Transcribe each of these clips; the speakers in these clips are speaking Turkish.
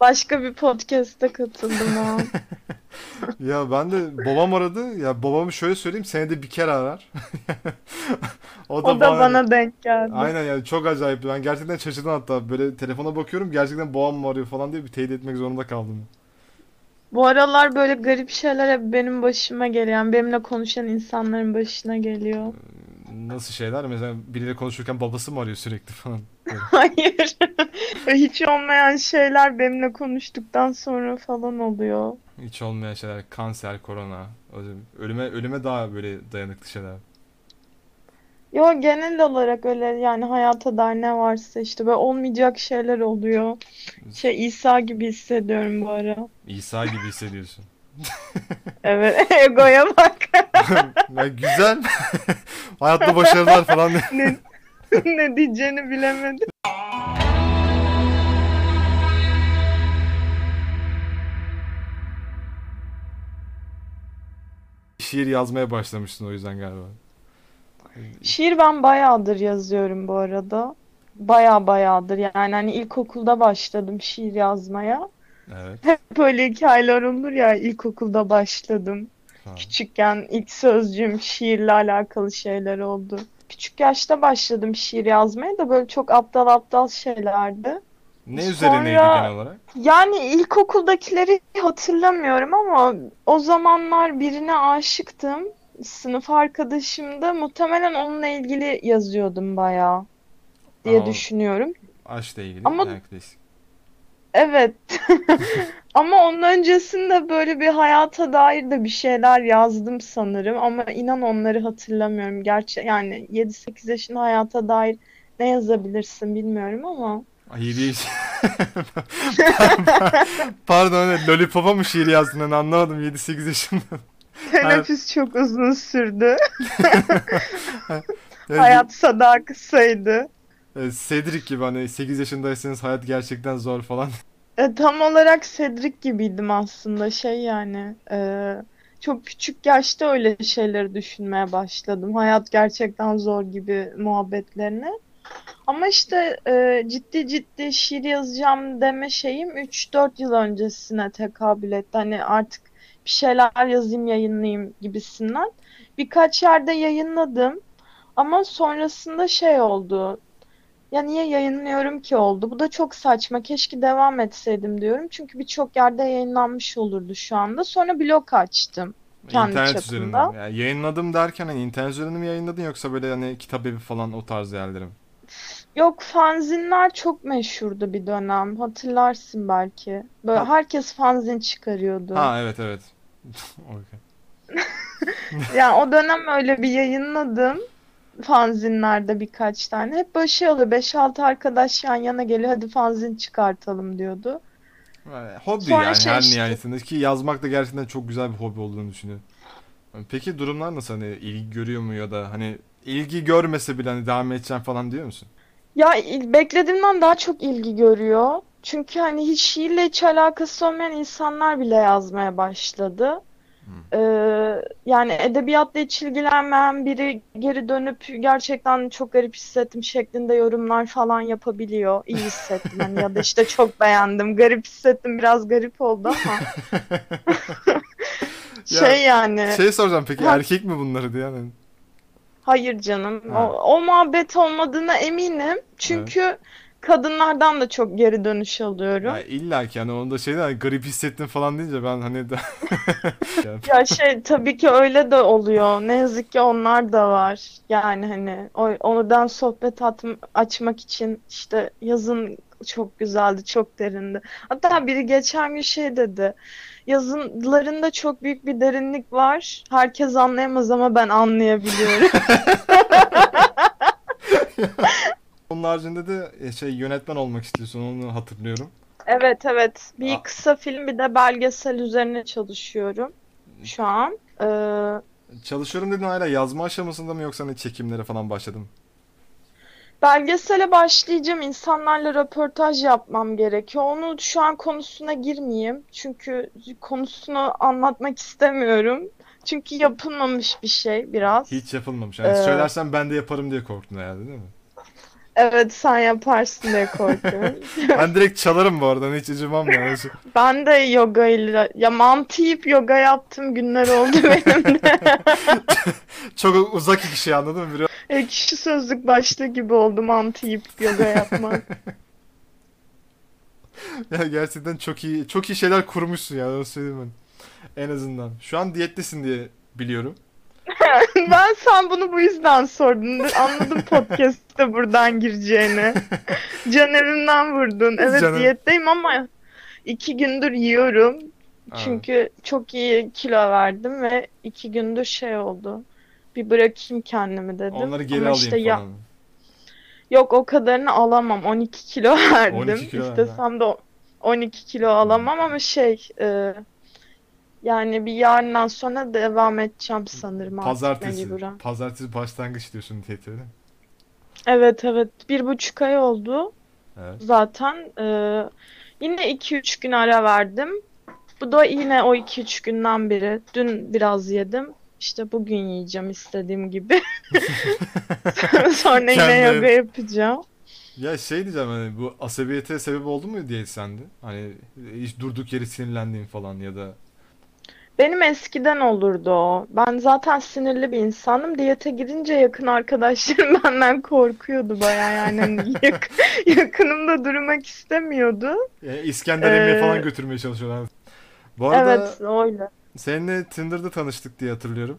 Başka bir podcast'te katıldım o. Ya ben de babam aradı. Ya babamı şöyle söyleyeyim senede bir kere arar. O da O da bana bana denk geldi. Aynen yani çok acayip. Ben gerçekten şaşırdım hatta. Böyle telefona bakıyorum gerçekten babam mı arıyor falan diye bir teyit etmek zorunda kaldım. Bu aralar böyle garip şeyler hep benim başıma geliyor. Yani benimle konuşan insanların başına geliyor. Nasıl şeyler? Mesela biriyle konuşurken babası mı arıyor sürekli falan. Hayır. Hiç olmayan şeyler benimle konuştuktan sonra falan oluyor. Hiç olmayan şeyler. Kanser, korona. Ölüme, ölüme daha böyle dayanıklı şeyler. Yo genel olarak öyle yani hayata dair ne varsa işte böyle olmayacak şeyler oluyor. Şey İsa gibi hissediyorum bu ara. İsa gibi hissediyorsun. Evet, egoya bak. Ya güzel. Hayatta başarılar falan. Ne, ne diyeceğini bilemedim. Şiir yazmaya başlamıştın o yüzden galiba. Şiir ben bayağıdır yazıyorum bu arada. Baya bayağıdır yani hani ilkokulda başladım şiir yazmaya. Evet. Hep böyle hikayeler olur ya ilkokulda başladım. Tamam. Küçükken ilk sözcüğüm şiirle alakalı şeyler oldu. Küçük yaşta başladım şiir yazmaya da böyle çok aptal aptal şeylerdi. Ne üzerineydi Sonra- genel olarak? Yani ilkokuldakileri hatırlamıyorum ama o zamanlar birine aşıktım. Sınıf arkadaşım da muhtemelen onunla ilgili yazıyordum bayağı diye Aa, düşünüyorum. Aşkla ilgili. Ama-. Evet. Ama onun öncesinde böyle bir hayata dair de bir şeyler yazdım sanırım ama inan onları hatırlamıyorum. Gerçi yani 7-8 yaşında hayata dair ne yazabilirsin bilmiyorum ama. İyi değil. Pardon Lollipop'a mı şiir yazdın hani anlamadım 7-8 yaşında. Teneffüs çok uzun sürdü. Yani, Hayatsa daha kısaydı. Cedric gibi hani 8 yaşındaysanız hayat gerçekten zor falan. E, tam olarak Cedric gibiydim aslında şey yani e, çok küçük yaşta öyle şeyleri düşünmeye başladım. Hayat gerçekten zor gibi muhabbetlerine. Ama işte e, ciddi ciddi şiir yazacağım deme şeyim 3-4 yıl öncesine tekabül etti. Hani artık bir şeyler yazayım yayınlayayım gibisinden. Birkaç yerde yayınladım ama sonrasında şey oldu. Ya niye yayınlıyorum ki oldu? Bu da çok saçma. Keşke devam etseydim diyorum. Çünkü birçok yerde yayınlanmış olurdu şu anda. Sonra blog açtım kendi İnternet çapımda. üzerinden. Yani yayınladım derken hani internet üzerinden mi yayınladın yoksa böyle hani kitap evi falan o tarz yerlere mi? Yok fanzinler çok meşhurdu bir dönem. Hatırlarsın belki. Böyle Ha. herkes fanzin çıkarıyordu. Ha evet evet. Okey. Yani o dönem öyle bir yayınladım. Fanzinlerde birkaç tane. Hep böyle şey oluyor. 5-6 arkadaş yan yana geliyor. Hadi fanzin çıkartalım diyordu. Yani Hobi Sonra yani şey her işte- nihayetinde ki yazmak da gerçekten çok güzel bir hobi olduğunu düşünüyorum. Peki durumlar nasıl hani ilgi görüyor mu ya da hani ilgi görmese bile hani devam edeceğim falan diyor musun? Ya beklediğimden daha çok ilgi görüyor. Çünkü hani hiç şiirle hiç alakası olmayan insanlar bile yazmaya başladı. Ee, yani edebiyatla hiç ilgilenmeyen biri geri dönüp gerçekten çok garip hissettim şeklinde yorumlar falan yapabiliyor. İyi hissettim hani ya da işte çok beğendim. Garip hissettim biraz garip oldu ama Ya, şey yani Şey soracağım peki erkek mi bunları diye yani? hayır canım Ha. o, o muhabbet olmadığına eminim. Çünkü kadınlardan da çok geri dönüş alıyorum. Ya illa ki hani onda şeyden hani garip hissettim falan deyince ben hani de... Ya şey tabii ki öyle de oluyor. Ne yazık ki onlar da var. Yani hani o, oradan sohbet atm- açmak için işte yazın çok güzeldi, çok derindi. Hatta biri geçen gün şey dedi. Yazınlarında çok büyük bir derinlik var. Herkes anlayamaz ama ben anlayabiliyorum. Onun haricinde de e, şey yönetmen olmak istiyorsun onu hatırlıyorum. Evet evet. Bir Aa. kısa film bir de belgesel üzerine çalışıyorum şu an. Ee, Çalışıyorum dedin hala yazma aşamasında mı yoksa hani çekimlere falan başladın? Belgesele başlayacağım. İnsanlarla röportaj yapmam gerekiyor. Onu şu an konusuna girmeyeyim. Çünkü konusunu anlatmak istemiyorum. Çünkü yapılmamış bir şey biraz. Hiç yapılmamış. Yani Ee, söylersen ben de yaparım diye korktun herhalde değil mi? Evet sen yaparsın diye korkuyorum. Ben direkt çalarım bu arada. Hiç acımam yani. Ben de yoga ile ya mantı yiyip yoga yaptığım günler oldu benim de. Çok uzak iki şey anladın mı? Biraz Ekşi sözlük başlığı gibi oldu mantı yiyip yoga yapmak. Ya gerçekten çok iyi çok iyi şeyler kurmuşsun ya onu söyleyeyim ben. En azından. Şu an diyettesin diye biliyorum. Ben sen bunu bu yüzden sordun. Anladım podcast'te buradan gireceğini. Can evimden vurdun. Evet Canım. diyetteyim ama iki gündür yiyorum. Çünkü çok iyi kilo verdim ve iki gündür şey oldu. Bir bırakayım kendimi dedim. Onları geri Ama alayım işte ya- falan. Yok o kadarını alamam. 12 kilo verdim. 12 kilo İstesem de o- 12 kilo alamam ama şey e, yani bir yarından sonra devam edeceğim sanırım Pazartesi. mecburen. Pazartesi başlangıç diyorsun mi? Evet evet bir buçuk ay oldu Evet. zaten. E, yine 2-3 gün ara verdim. Bu da yine o 2-3 günden biri. Dün biraz yedim. İşte bugün yiyeceğim istediğim gibi. Sonra yine Kendi- yoga yapacağım. Ya şey diyeceğim hani bu asabiyete sebep oldu mu diyet sende? Hani hiç durduk yere sinirlendiğin falan ya da Benim eskiden olurdu o. Ben zaten sinirli bir insanım. Diyete girince yakın arkadaşlarım benden korkuyordu baya yani. Hani yak- yakınımda durmak istemiyordu. e, İskender Ee, falan götürmeye çalışıyorlar. Bu arada Evet, öyle. seninle Tinder'da tanıştık diye hatırlıyorum.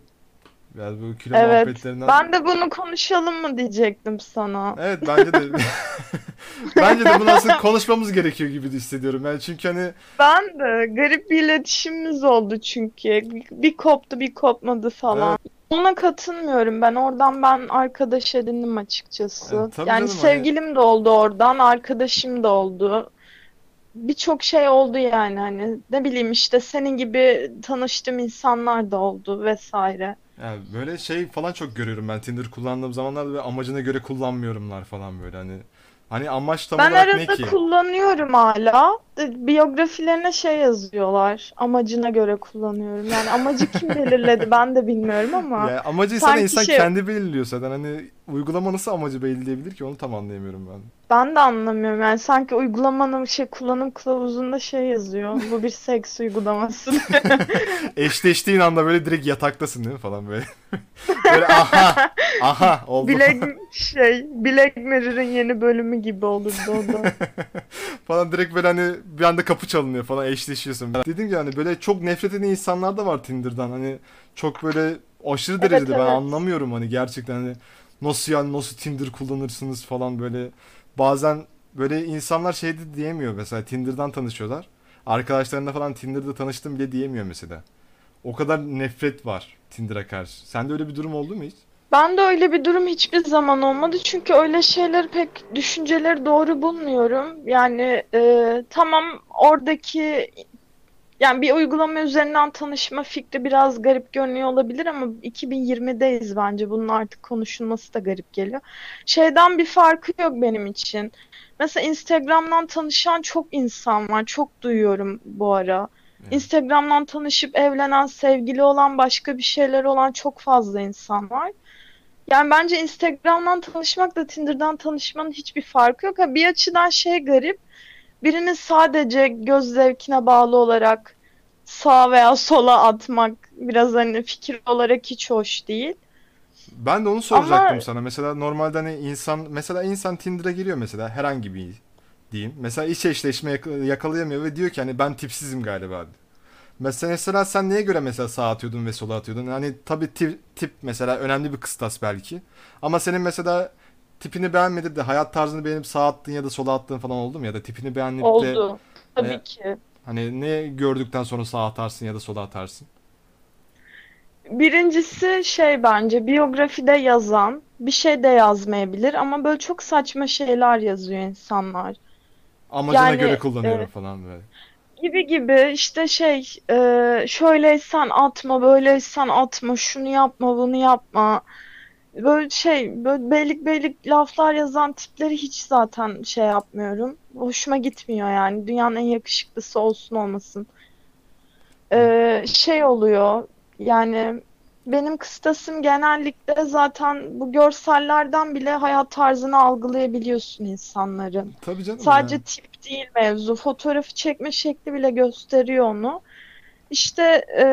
Biraz bu kilo Evet. muhabbetlerinden. Ben de bunu konuşalım mı diyecektim sana. Evet bence de bence de bunu aslında konuşmamız gerekiyor gibi de hissediyorum. Yani çünkü hani Ben de garip bir iletişimimiz oldu çünkü. Bir, bir koptu bir kopmadı falan. Ona katılmıyorum ben. Oradan ben arkadaş edindim açıkçası. Evet, tabii Yani canım, hani- sevgilim de oldu oradan, arkadaşım da oldu. Birçok şey oldu yani hani ne bileyim işte senin gibi tanıştığım insanlar da oldu vesaire. Yani böyle şey falan çok görüyorum ben Tinder kullandığım zamanlarda ve amacına göre kullanmıyorumlar falan böyle hani hani amaç tam Ben olarak ne arada ki? kullanıyorum hala. De- Biyografilerine şey yazıyorlar. Amacına göre kullanıyorum. Yani amacı kim belirledi ben de bilmiyorum ama. Ya amacı Sanki insan şey- kendi belirliyor zaten hani uygulama nasıl amacı belirleyebilir ki onu tam anlayamıyorum ben. Ben de anlamıyorum yani sanki uygulamanın şey kullanım kılavuzunda şey yazıyor. Bu bir seks uygulaması. Eşleştiğin anda böyle direkt yataktasın değil mi falan böyle. böyle aha aha oldu. Black şey Black Mirror'ın yeni bölümü gibi olurdu o da. falan direkt böyle hani bir anda kapı çalınıyor falan eşleşiyorsun. Ben dedim ki hani böyle çok nefret eden insanlar da var Tinder'dan hani çok böyle aşırı Evet, derecede ben evet. anlamıyorum hani gerçekten hani nasıl yani nasıl Tinder kullanırsınız falan böyle bazen böyle insanlar şey de diyemiyor mesela Tinder'dan tanışıyorlar. Arkadaşlarına falan Tinder'da tanıştım bile diyemiyor mesela. O kadar nefret var Tinder'a karşı. Sende öyle bir durum oldu mu hiç? Ben de öyle bir durum hiçbir zaman olmadı çünkü öyle şeyleri pek düşünceleri doğru bulmuyorum. Yani e, tamam oradaki yani bir uygulama üzerinden tanışma fikri biraz garip görünüyor olabilir ama 2020'deyiz bence bunun artık konuşulması da garip geliyor. Şeyden bir farkı yok benim için. Mesela Instagram'dan tanışan çok insan var, çok duyuyorum bu ara. Evet. Instagram'dan tanışıp evlenen, sevgili olan, başka bir şeyler olan çok fazla insan var. Yani bence Instagram'dan tanışmakla Tinder'dan tanışmanın hiçbir farkı yok. Ha, bir açıdan şey garip. Birini sadece göz zevkine bağlı olarak sağa veya sola atmak biraz hani fikir olarak hiç hoş değil. Ben de onu soracaktım Ama- sana. Mesela normalde hani insan mesela insan Tinder'a giriyor mesela herhangi bir diyeyim. Mesela iş eşleşme yak- yakalayamıyor ve diyor ki hani ben tipsizim galiba. Mesela, mesela sen neye göre mesela sağa atıyordun ve sola atıyordun? Hani tabii tip, tip mesela önemli bir kıstas belki. Ama senin mesela tipini beğenmedip de hayat tarzını beğenip sağa attığın ya da sola attığın falan oldu mu? Ya da tipini beğenip de Oldu. Tabii e, ki. hani ne gördükten sonra sağa atarsın ya da sola atarsın? Birincisi şey bence biyografide yazan bir şey de yazmayabilir ama böyle çok saçma şeyler yazıyor insanlar. Amacına Yani, göre kullanıyorum e, falan böyle. Gibi gibi işte şey e, şöyleysen atma böyleysen atma şunu yapma bunu yapma böyle şey böyle beylik beylik laflar yazan tipleri hiç zaten şey yapmıyorum hoşuma gitmiyor yani dünyanın en yakışıklısı olsun olmasın E, şey oluyor yani benim kıstasım genellikle zaten bu görsellerden bile hayat tarzını algılayabiliyorsun insanların. Tabii canım Sadece yani. tip değil mevzu. Fotoğrafı çekme şekli bile gösteriyor onu. İşte e,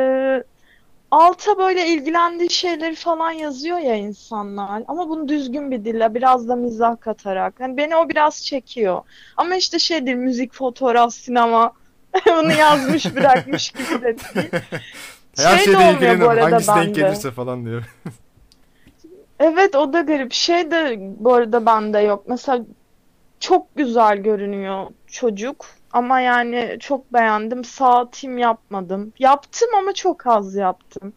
alta böyle ilgilendiği şeyleri falan yazıyor ya insanlar. Ama bunu düzgün bir dille, biraz da mizah katarak. Yani beni o biraz çekiyor. Ama işte şeydir müzik, fotoğraf, sinema. Bunu yazmış bırakmış gibi de değil. Her Şey olmuyor ilgilenirim. bu arada Hangisi denk gelirse falan diyor. Evet o da garip. Şey de bu arada bende yok. Mesela çok güzel görünüyor çocuk. Ama yani çok beğendim. Sağ tim yapmadım. Yaptım ama çok az yaptım.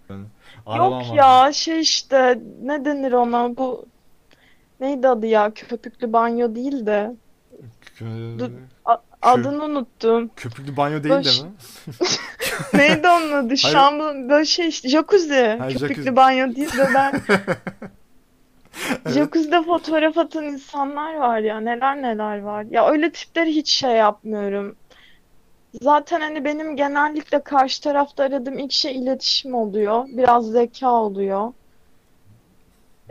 Arabam Yok var. ya şey işte ne denir ona bu neydi adı ya köpüklü banyo değil de Kö- Dur. a- adını unuttum. Köpüklü banyo değil de Baş- mi? Neydi onun adı? Bu- böyle şey işte jacuzzi. Ha, Köpüklü jacuzzi. banyo değil de ben jacuzzi'de fotoğraf atan insanlar var ya neler neler var. Ya öyle tipleri hiç şey yapmıyorum. Zaten hani benim genellikle karşı tarafta aradığım ilk şey iletişim oluyor. Biraz zeka oluyor.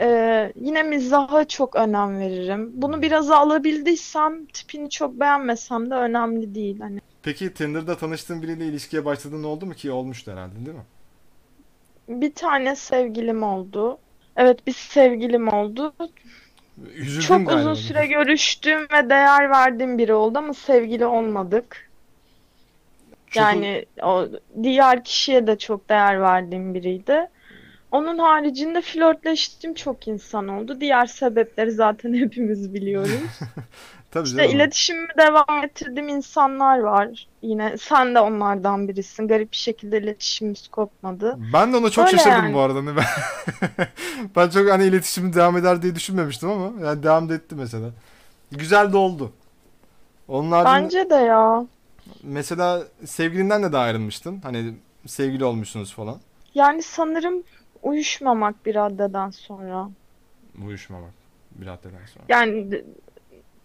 Ee, yine mizaha çok önem veririm. Bunu biraz alabildiysem tipini çok beğenmesem de önemli değil. Hani Peki Tinder'da tanıştığın biriyle ilişkiye başladığın oldu mu ki? Olmuştu herhalde değil mi? bir tane sevgilim oldu. Evet bir sevgilim oldu. Üzüldün Çok galiba. uzun süre görüştüğüm ve değer verdiğim biri oldu ama sevgili olmadık. Çok- Yani o diğer kişiye de çok değer verdiğim biriydi. Onun haricinde flörtleştiğim çok insan oldu. Diğer sebepleri zaten hepimiz biliyoruz. Tabii İşte canım. iletişimimi devam ettirdiğim insanlar var. Yine sen de onlardan birisin. Garip bir şekilde iletişimimiz kopmadı. Ben de ona çok Öyle şaşırdım yani. bu arada. Hani Ben, ben çok hani iletişim devam eder diye düşünmemiştim ama yani devam da etti mesela. Güzel de oldu. Haricinde Bence de ya. mesela sevgilinden de de ayrılmıştın. Hani sevgili olmuşsunuz falan. Yani sanırım uyuşmamak bir raddeden sonra. Uyuşmamak bir haddeden sonra. Yani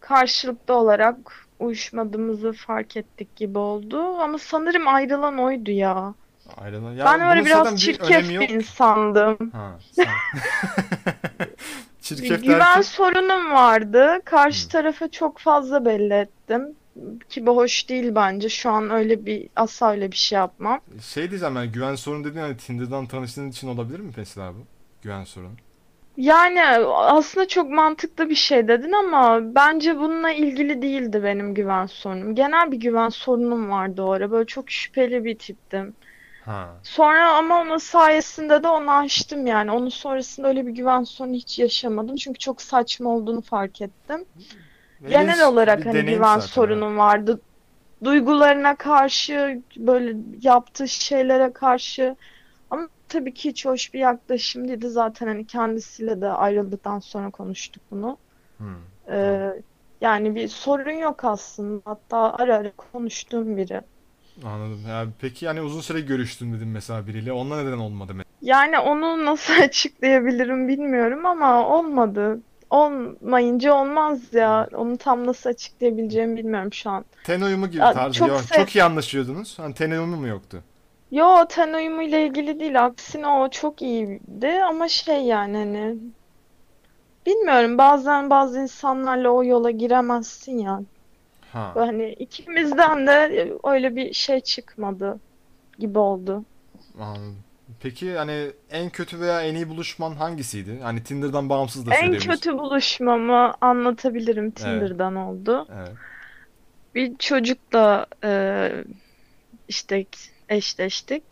karşılıklı olarak uyuşmadığımızı fark ettik gibi oldu. Ama sanırım ayrılan oydu ya. Ayrılan. Ya Ben öyle biraz bir çirkef bir yok. insandım. Ha, sen. Çirkef Güven derken sorunum vardı. Karşı Hı. tarafa çok fazla belli ettim. Ki bu hoş değil bence. Şu an öyle bir asla öyle bir şey yapmam. şey diyeceğim yani güven sorunu dediğin hani Tinder'dan tanıştığın için olabilir mi mesela bu? Güven sorunu. Yani aslında çok mantıklı bir şey dedin ama bence bununla ilgili değildi benim güven sorunum. Genel bir güven sorunum vardı o ara. Böyle çok şüpheli bir tiptim. Ha. Sonra ama onun sayesinde de onu aştım yani. Onun sonrasında öyle bir güven sorunu hiç yaşamadım. Çünkü çok saçma olduğunu fark ettim. Genel İlginç olarak bir hani deneyim güven zaten, sorunum vardı. Duygularına karşı, böyle yaptığı şeylere karşı. Tabii ki hiç hoş bir yaklaşım değildi. Zaten hani kendisiyle de ayrıldıktan sonra konuştuk bunu. Hı. Ee, yani bir sorun yok aslında. Hatta ara ara konuştuğum biri. Anladım. Ya peki yani uzun süre görüştün dedim mesela biriyle. Onunla neden olmadı mesela? Yani onu nasıl açıklayabilirim bilmiyorum ama olmadı. Olmayınca olmaz ya. Onu tam nasıl açıklayabileceğimi bilmiyorum şu an. Ten uyumu gibi Ya, tarzı. çok Yok, sev- çok iyi anlaşıyordunuz. Hani ten uyumu mu yoktu? Yo ten uyumuyla ilgili değil. Aksine o çok iyiydi ama şey yani hani bilmiyorum bazen bazı insanlarla o yola giremezsin ya. Ha. Böyle Hani ikimizden de öyle bir şey çıkmadı gibi oldu. Anladım. Peki hani en kötü veya en iyi buluşman hangisiydi? Hani Tinder'dan bağımsız da En söyleyebilirsin. kötü buluşmamı anlatabilirim Tinder'dan oldu. Evet. Bir çocukla e, işte eşleştik.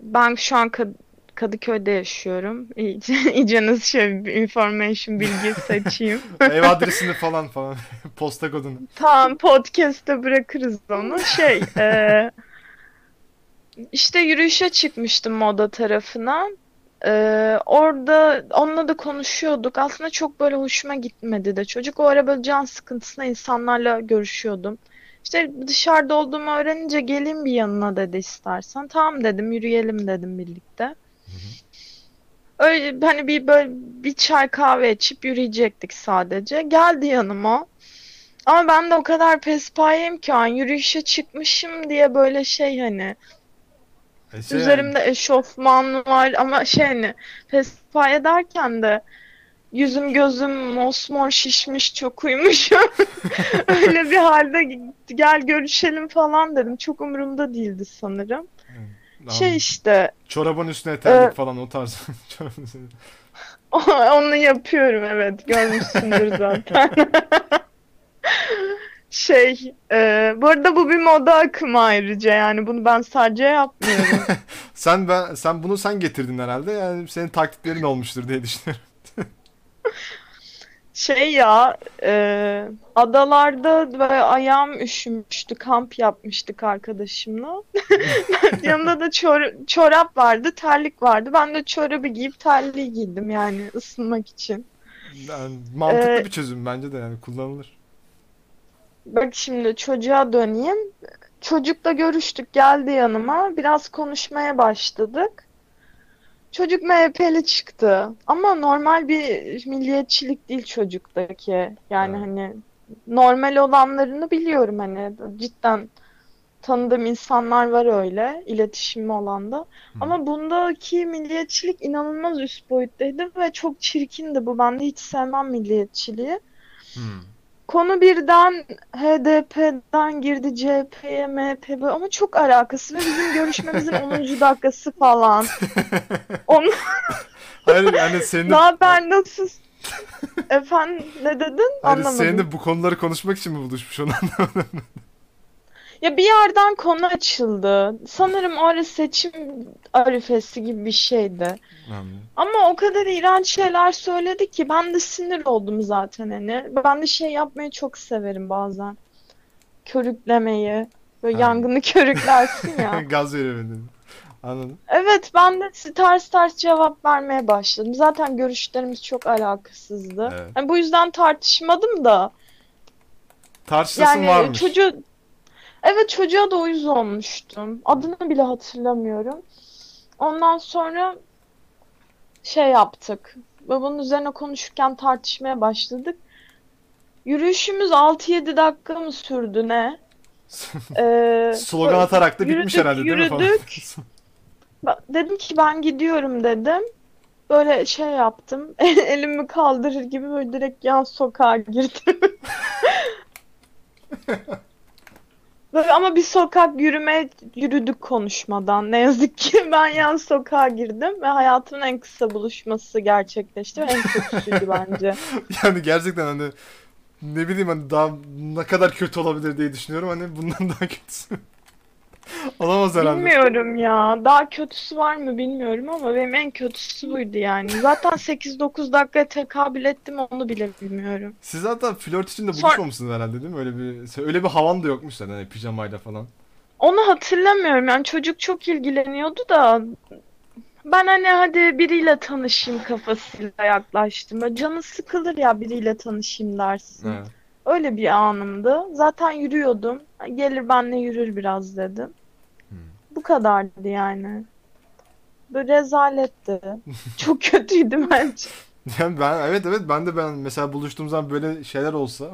Ben şu an Kad- Kadıköy'de yaşıyorum. İyice, iyice nasıl şöyle bir information bilgi seçeyim. Ev adresini falan falan. Posta kodunu. Tamam podcast'te bırakırız onu. Şey, e, işte yürüyüşe çıkmıştım moda tarafına. E, orada onunla da konuşuyorduk. Aslında çok böyle hoşuma gitmedi de. Çocuk o ara böyle can sıkıntısına insanlarla görüşüyordum. İşte dışarıda olduğumu öğrenince gelin bir yanına dedi istersen. Tamam dedim, yürüyelim dedim birlikte. Öyle hani bir böyle bir çay kahve içip yürüyecektik sadece. Geldi yanıma. Ama ben de o kadar pespayem ki an yürüyüşe çıkmışım diye böyle şey hani E şey, Üzerimde eşofman var ama şey hani festival ederken de yüzüm gözüm mosmor şişmiş çok uyumuşum. Öyle bir halde gel görüşelim falan dedim. Çok umurumda değildi sanırım. Anladım. Şey işte Çorabın üstüne terlik Ee, falan o tarz. Onu yapıyorum evet görmüşsündür zaten. Şey, e, bu arada bu bir moda akımı ayrıca yani bunu ben sadece yapmıyorum. Sen ben sen bunu sen getirdin herhalde. Yani senin taktiklerin olmuştur diye düşünüyorum. Şey ya, e, adalarda böyle ayağım üşümüştü, kamp yapmıştık arkadaşımla. Yanında da çor- çorap vardı, terlik vardı. Ben de çorabı giyip terliği giydim yani ısınmak için. Yani mantıklı Ee, bir çözüm bence de yani kullanılır. Bak şimdi çocuğa döneyim. Çocukla görüştük, geldi yanıma. Biraz konuşmaya başladık. Çocuk MHP'li çıktı. Ama normal bir milliyetçilik değil çocuktaki. Yani Evet. hani normal olanlarını biliyorum hani cidden tanıdığım insanlar var öyle iletişimli olan da. Ama bundaki milliyetçilik inanılmaz üst boyuttaydı ve çok çirkindi bu. Ben de hiç sevmem milliyetçiliği. Hmm. Konu birden HDP'den girdi CHP'ye, MHP böyle ama çok alakası ve bizim görüşmemizin 10. dakikası falan. Onun Hayır yani senin ne haber nasıl? Efendim ne dedin? hayır, Anlamadım. de bu konuları konuşmak için mi buluşmuş onu anlamadım. Ya bir yerden konu açıldı. Sanırım o ara seçim arifesi gibi bir şeydi. Anladım. Ama o kadar iğrenç şeyler söyledi ki ben de sinir oldum zaten hani. Ben de şey yapmayı çok severim bazen. Körüklemeyi. Böyle Ha. yangını körüklersin ya. Gaz beni. Anladım. Evet ben de ters ters cevap vermeye başladım. Zaten görüşlerimiz çok alakasızdı. Evet. Hani bu yüzden tartışmadım da. Tartışmasın Yani varmış. çocuğu Evet çocuğa da uyuz olmuştum. Adını bile hatırlamıyorum. Ondan sonra şey yaptık. Ve bunun üzerine konuşurken tartışmaya başladık. Yürüyüşümüz 6-7 dakika mı sürdü ne? Ee, Slogan atarak da bitmiş yürüdük, herhalde değil mi yürüdük. Dedim ki ben gidiyorum dedim. Böyle şey yaptım. Elimi kaldırır gibi böyle direkt yan sokağa girdim. Böyle ama bir sokak yürüme yürüdük konuşmadan. Ne yazık ki ben yan sokağa girdim ve hayatımın en kısa buluşması gerçekleşti en kötüsüydü bence. Yani gerçekten hani ne bileyim hani daha ne kadar kötü olabilir diye düşünüyorum hani bundan daha kötüsü. Olamaz herhalde. Bilmiyorum ya. Daha kötüsü var mı bilmiyorum ama benim en kötüsü buydu yani. Zaten 8-9 dakikaya tekabül ettim onu bile bilmiyorum. Siz zaten flört için de buluşmamışsınız herhalde değil mi? Öyle bir öyle bir havan da yokmuş zaten hani pijamayla falan. Onu hatırlamıyorum yani çocuk çok ilgileniyordu da ben hani hadi biriyle tanışayım kafasıyla yaklaştım. Böyle canı sıkılır ya biriyle tanışayım dersin. Evet. Öyle bir anımdı. Zaten yürüyordum. Gelir benle yürür biraz dedim. Bu kadardı yani. Böyle rezaletti. Çok kötüydü bence. Yani ben evet evet ben de ben mesela buluştuğum zaman böyle şeyler olsa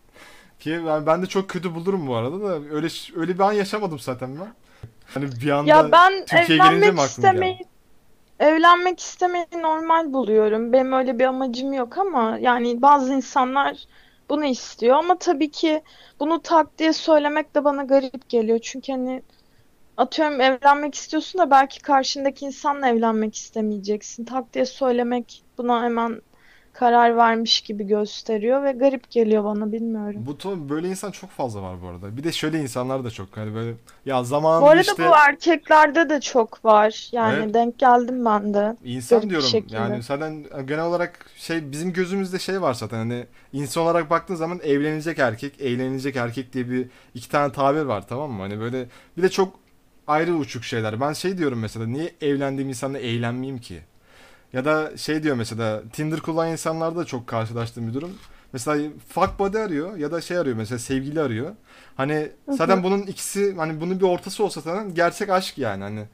ki ben, ben de çok kötü bulurum bu arada da öyle öyle bir an yaşamadım zaten ben. Hani bir anda Ya ben Türkiye'ye gelince evlenmek mi istemeyi evlenmek istemeyi normal buluyorum. Benim öyle bir amacım yok ama yani bazı insanlar bunu istiyor ama tabii ki bunu tak diye söylemek de bana garip geliyor. Çünkü hani atıyorum evlenmek istiyorsun da belki karşındaki insanla evlenmek istemeyeceksin. Tak diye söylemek buna hemen karar vermiş gibi gösteriyor ve garip geliyor bana bilmiyorum. bu to- böyle insan çok fazla var bu arada. Bir de şöyle insanlar da çok hani böyle ya Bu zamanında arada işte bu erkeklerde de çok var. Yani Evet. denk geldim ben de. İnsan garip diyorum yani zaten genel olarak şey bizim gözümüzde şey var zaten hani insan olarak baktığın zaman evlenecek erkek, eğlenecek erkek diye bir iki tane tabir var tamam mı? Hani böyle bir de çok ayrı uçuk şeyler. Ben şey diyorum mesela niye evlendiğim insanla eğlenmeyeyim ki? Ya da şey diyor mesela Tinder kullanan insanlarda da çok karşılaştığım bir durum. Mesela fuck buddy arıyor ya da şey arıyor mesela sevgili arıyor. Hani zaten bunun ikisi hani bunun bir ortası olsa zaten gerçek aşk yani hani.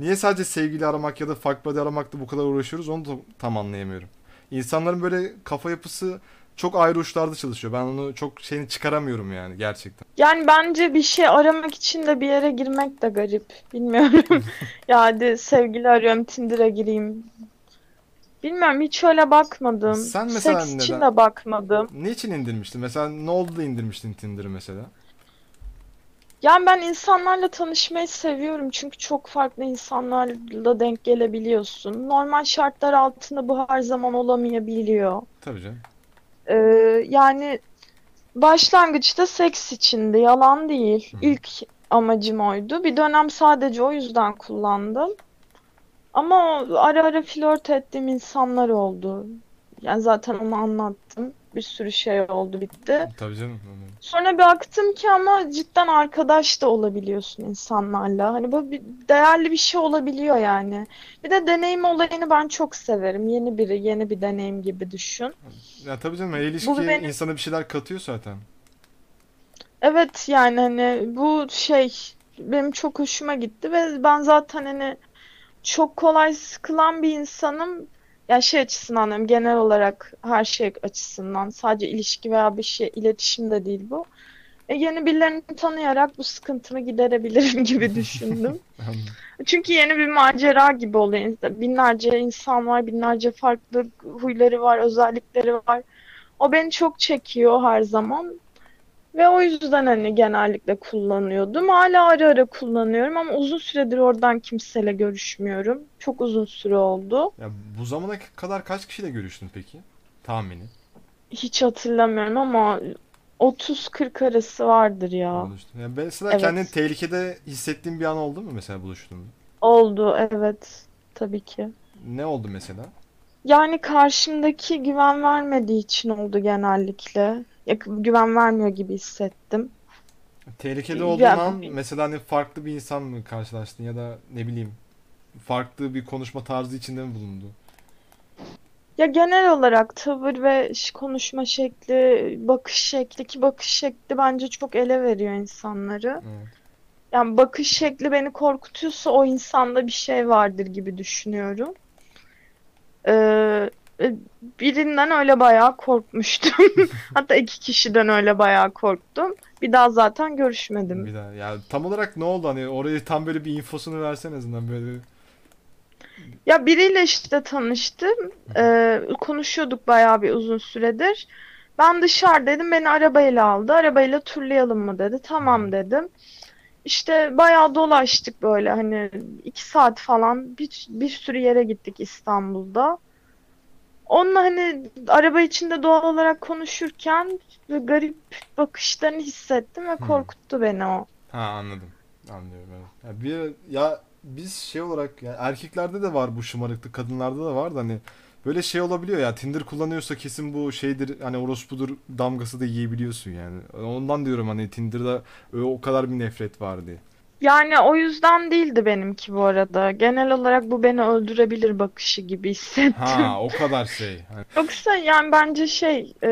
Niye sadece sevgili aramak ya da fuck buddy aramakta bu kadar uğraşıyoruz onu da tam anlayamıyorum. İnsanların böyle kafa yapısı çok ayrı uçlarda çalışıyor. Ben onu çok şeyini çıkaramıyorum yani gerçekten. Yani bence bir şey aramak için de bir yere girmek de garip. Bilmiyorum. Ya hadi sevgili arıyorum Tinder'a gireyim. Bilmiyorum hiç öyle bakmadım. Sen mesela Seks için neden- de bakmadım. Niçin indirmiştin? Mesela ne oldu da indirmiştin Tinder'ı mesela? Yani ben insanlarla tanışmayı seviyorum çünkü çok farklı insanlarla denk gelebiliyorsun. Normal şartlar altında bu her zaman olamayabiliyor. Tabii canım. Ee, yani başlangıçta seks içindi, yalan değil. Hı. İlk amacım oydu. Bir dönem sadece o yüzden kullandım. Ama o ara ara flört ettiğim insanlar oldu. Yani zaten onu anlattım. Bir sürü şey oldu, bitti. Tabii canım. Sonra bir baktım ki ama cidden arkadaş da olabiliyorsun insanlarla. Hani bu bir değerli bir şey olabiliyor yani. Bir de deneyim olayını ben çok severim. Yeni biri, yeni bir deneyim gibi düşün. Ya tabii canım. her ilişki benim- insana bir şeyler katıyor zaten. Evet yani hani bu şey benim çok hoşuma gitti ve ben zaten hani çok kolay sıkılan bir insanım. Ya şey açısından diyorum, genel olarak her şey açısından sadece ilişki veya bir şey iletişim de değil bu. E, yeni birilerini tanıyarak bu sıkıntımı giderebilirim gibi düşündüm. Çünkü yeni bir macera gibi oluyor. Binlerce insan var, binlerce farklı huyları var, özellikleri var. O beni çok çekiyor her zaman. Ve o yüzden hani genellikle kullanıyordum. Hala ara ara kullanıyorum ama uzun süredir oradan kimseyle görüşmüyorum. Çok uzun süre oldu. Ya bu zamana kadar kaç kişiyle görüştün peki? Tahmini. Hiç hatırlamıyorum ama 30-40 arası vardır ya. Buluştun. Ya mesela Evet. kendini tehlikede hissettiğin bir an oldu mu mesela buluştuğunda? Oldu evet tabii ki. Ne oldu mesela? Yani karşımdaki güven vermediği için oldu genellikle. Ya, güven vermiyor gibi hissettim. Tehlikede Ya- olduğun an mesela hani farklı bir insan mı karşılaştın ya da ne bileyim farklı bir konuşma tarzı içinde mi bulundu? Ya genel olarak tavır ve konuşma şekli, bakış şekli ki bakış şekli bence çok ele veriyor insanları. Evet. Yani bakış şekli beni korkutuyorsa o insanda bir şey vardır gibi düşünüyorum. Ee, birinden öyle bayağı korkmuştum. Hatta iki kişiden öyle bayağı korktum. Bir daha zaten görüşmedim. Bir daha ya tam olarak ne oldu hani orayı tam böyle bir infosunu versen en azından böyle Ya biriyle işte tanıştım. Ee, konuşuyorduk bayağı bir uzun süredir. Ben dışarıdaydım. Beni arabayla aldı. Arabayla turlayalım mı dedi. Tamam dedim. İşte bayağı dolaştık böyle hani iki saat falan bir, bir sürü yere gittik İstanbul'da. Onunla hani araba içinde doğal olarak konuşurken garip bakışlarını hissettim ve korkuttu beni o. ha anladım. Anlıyorum evet. Ya bir ya biz şey olarak ya erkeklerde de var bu şımarıklık, kadınlarda da var da hani böyle şey olabiliyor ya Tinder kullanıyorsa kesin bu şeydir hani orospudur damgası da yiyebiliyorsun yani. Ondan diyorum hani Tinder'da o kadar bir nefret var diye. Yani o yüzden değildi benimki bu arada. Genel olarak bu beni öldürebilir bakışı gibi hissettim. Ha o kadar şey. Hani Yoksa yani bence şey e,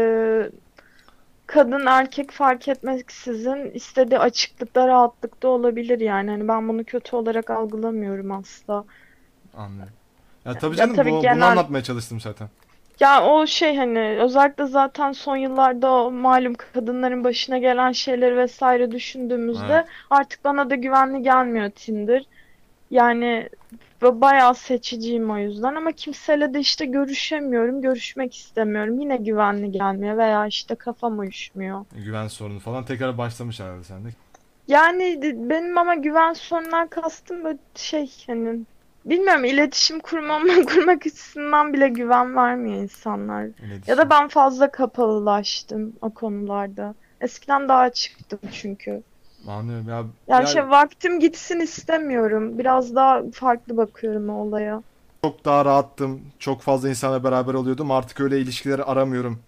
kadın erkek fark etmeksizin istediği açıklıkta rahatlıkta olabilir yani. Hani ben bunu kötü olarak algılamıyorum asla. anlıyorum. Ya tabii Ya canım tabii bu, bunu genel- anlatmaya çalıştım zaten. Ya o şey hani özellikle zaten son yıllarda o malum kadınların başına gelen şeyleri vesaire düşündüğümüzde Evet. artık bana da güvenli gelmiyor Tinder. Yani ba- bayağı seçiciyim o yüzden ama kimseyle de işte görüşemiyorum, görüşmek istemiyorum. Yine güvenli gelmiyor veya işte kafam uyuşmuyor. Güven sorunu falan tekrar başlamış herhalde sende. Yani de- benim ama güven sorunlar kastım böyle şey hani bilmiyorum iletişim kurmam kurmak açısından bile güven vermiyor insanlar. Öyle Ya da ben fazla kapalılaştım o konularda. Eskiden daha açıktım çünkü. Anlıyorum ya. Yani ya şey vaktim gitsin istemiyorum. Biraz daha farklı bakıyorum o olaya. çok daha rahattım. Çok fazla insanla beraber oluyordum. Artık öyle ilişkileri aramıyorum.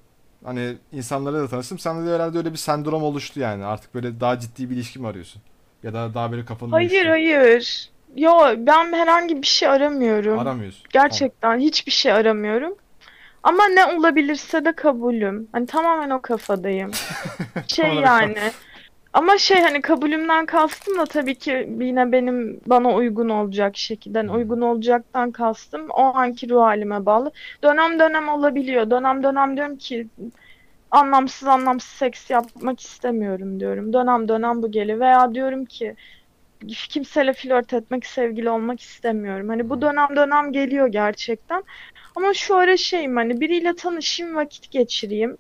Hani insanlarla da tanıştım. Sende de herhalde öyle bir sendrom oluştu yani. Artık böyle daha ciddi bir ilişki mi arıyorsun? Ya da daha böyle kafanı Hayır uyuştu. hayır. Yo ben herhangi bir şey aramıyorum. Aramıyorsun. Gerçekten hiçbir şey aramıyorum. Ama ne olabilirse de kabulüm. Hani tamamen o kafadayım. Şey yani. Ama şey hani kabulümden kastım da tabii ki yine benim bana uygun olacak şekilde. Hani Hmm. uygun olacaktan kastım o anki ruh halime bağlı. Dönem dönem olabiliyor. Dönem dönem diyorum ki anlamsız anlamsız seks yapmak istemiyorum diyorum. Dönem dönem bu geliyor. Veya diyorum ki kimseyle flört etmek, sevgili olmak istemiyorum. Hani bu dönem dönem geliyor gerçekten. Ama şu ara şeyim hani biriyle tanışayım, vakit geçireyim.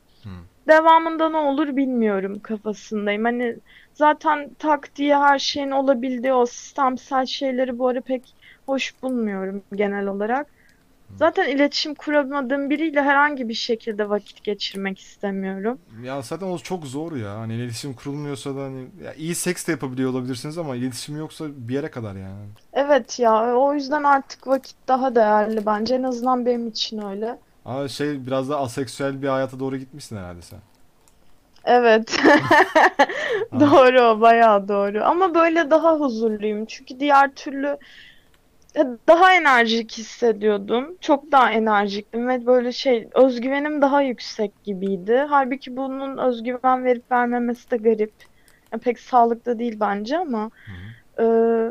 Devamında ne olur bilmiyorum kafasındayım. Hani zaten tak diye her şeyin olabildiği o sistemsel şeyleri bu ara pek hoş bulmuyorum genel olarak. Zaten iletişim kuramadığım biriyle herhangi bir şekilde vakit geçirmek istemiyorum. Ya zaten o çok zor ya. Hani iletişim kurulmuyorsa da hani ya iyi seks de yapabiliyor olabilirsiniz ama iletişim yoksa bir yere kadar yani. Evet ya o yüzden artık vakit daha değerli bence. En azından benim için öyle. Ama şey biraz da aseksüel bir hayata doğru gitmişsin herhalde sen. Evet. Doğru bayağı doğru. Ama böyle daha huzurluyum. Çünkü diğer türlü daha enerjik hissediyordum. Çok daha enerjiktim ve böyle şey özgüvenim daha yüksek gibiydi. Halbuki bunun özgüven verip vermemesi de garip. Ya pek sağlıklı değil bence ama Hı hı.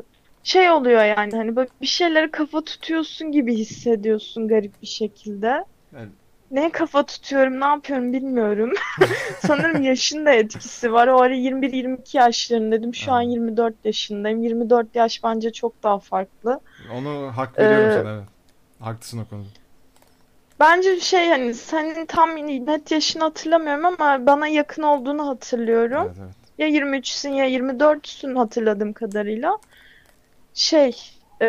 e, şey oluyor yani hani böyle bir şeylere kafa tutuyorsun gibi hissediyorsun garip bir şekilde. Yani Neye kafa tutuyorum, ne yapıyorum bilmiyorum. Sanırım yaşın da etkisi var. O ara 21-22 yaşlarındaydım. Şu an Ha. 24 yaşındayım. 24 yaş bence çok daha farklı. onu hak veriyorum Ee, sana evet. Haklısın o konuda. Bence şey hani senin tam net yaşını hatırlamıyorum ama bana yakın olduğunu hatırlıyorum. Evet evet. Ya 23'sün ya 24'sün hatırladığım kadarıyla. Şey e,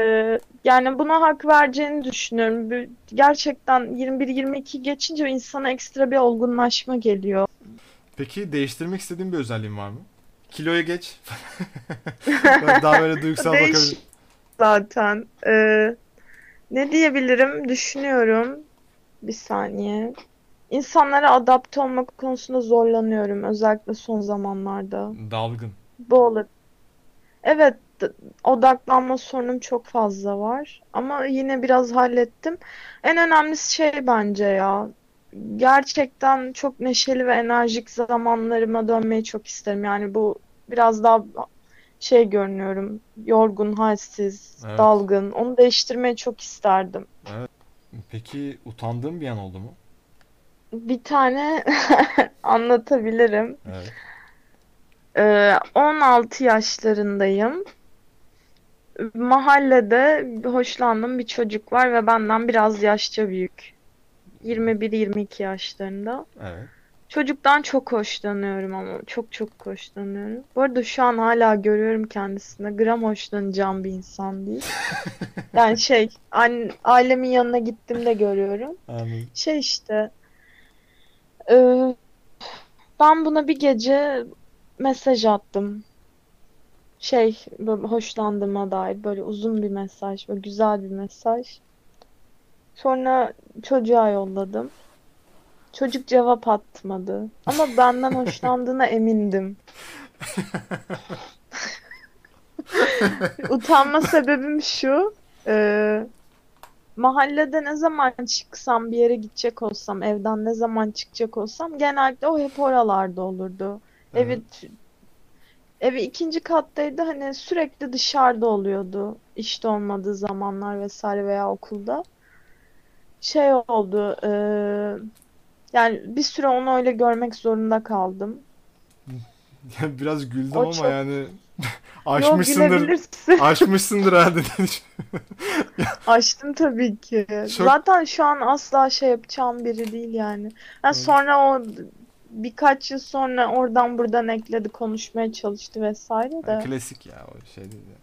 yani buna hak vereceğini düşünüyorum. Gerçekten 21-22 geçince insana ekstra bir olgunlaşma geliyor. Peki değiştirmek istediğin bir özelliğin var mı? Kiloya geç. Daha böyle duygusal Değiş- bakabilir. zaten. Ee, ne diyebilirim? Düşünüyorum. Bir saniye. İnsanlara adapte olmak konusunda zorlanıyorum. Özellikle son zamanlarda. Dalgın. Bu olur. Evet, odaklanma sorunum çok fazla var. Ama yine biraz hallettim. En önemlisi şey bence ya. Gerçekten çok neşeli ve enerjik zamanlarıma dönmeyi çok isterim. Yani bu biraz daha şey görünüyorum. Yorgun, halsiz, Evet. dalgın. Onu değiştirmeyi çok isterdim. Peki utandığın bir an oldu mu? Bir tane anlatabilirim. Evet. Ee, 16 yaşlarındayım. Mahallede hoşlandığım bir çocuk var ve benden biraz yaşça büyük. 21-22 yaşlarında. Evet. Çocuktan çok hoşlanıyorum ama çok çok hoşlanıyorum. Bu arada şu an hala görüyorum kendisine. Gram hoşlanacağım bir insan değil. Yani şey, an- ailemin yanına gittiğimde görüyorum. Anladım. Şey işte, e, ben buna bir gece mesaj attım. Şey, böyle hoşlandığıma dair böyle uzun bir mesaj, böyle güzel bir mesaj. Sonra çocuğa yolladım. Çocuk cevap atmadı. Ama benden hoşlandığına emindim. Utanma sebebim şu. e, mahallede ne zaman çıksam, bir yere gidecek olsam, evden ne zaman çıkacak olsam genellikle o hep oralarda olurdu. Evet. evi ikinci kattaydı. Hani sürekli dışarıda oluyordu. İşte olmadığı zamanlar vesaire veya okulda. Şey oldu. e, yani bir süre onu öyle görmek zorunda kaldım. Ya Biraz güldüm O ama çok- yani aşmışsındır. gülebilirsin. Aşmışsındır herhalde. Açtım tabii ki. Çok- Zaten şu an asla şey yapacağım biri değil yani. Ha, Evet. sonra o birkaç yıl sonra oradan buradan ekledi, konuşmaya çalıştı vesaire de. Yani klasik ya o şey değil ya.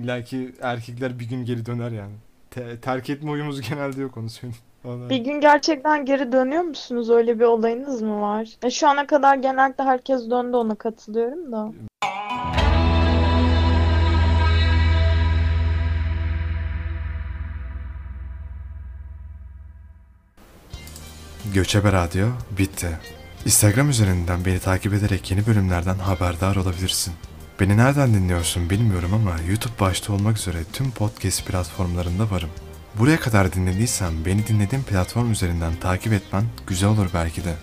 İlla ki erkekler bir gün geri döner yani. Te- terk etme huyumuz genelde yok onu söyleyeyim. Vallahi. Bir gün gerçekten geri dönüyor musunuz? Öyle bir olayınız mı var? Ya şu ana kadar genellikle herkes döndü ona katılıyorum da. Göçebe Radyo bitti. Instagram üzerinden beni takip ederek yeni bölümlerden haberdar olabilirsin. Beni nereden dinliyorsun bilmiyorum ama YouTube başta olmak üzere tüm podcast platformlarında varım. Buraya kadar dinlediysen beni dinlediğin platform üzerinden takip etmen güzel olur belki de.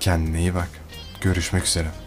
Kendine iyi bak. Görüşmek üzere.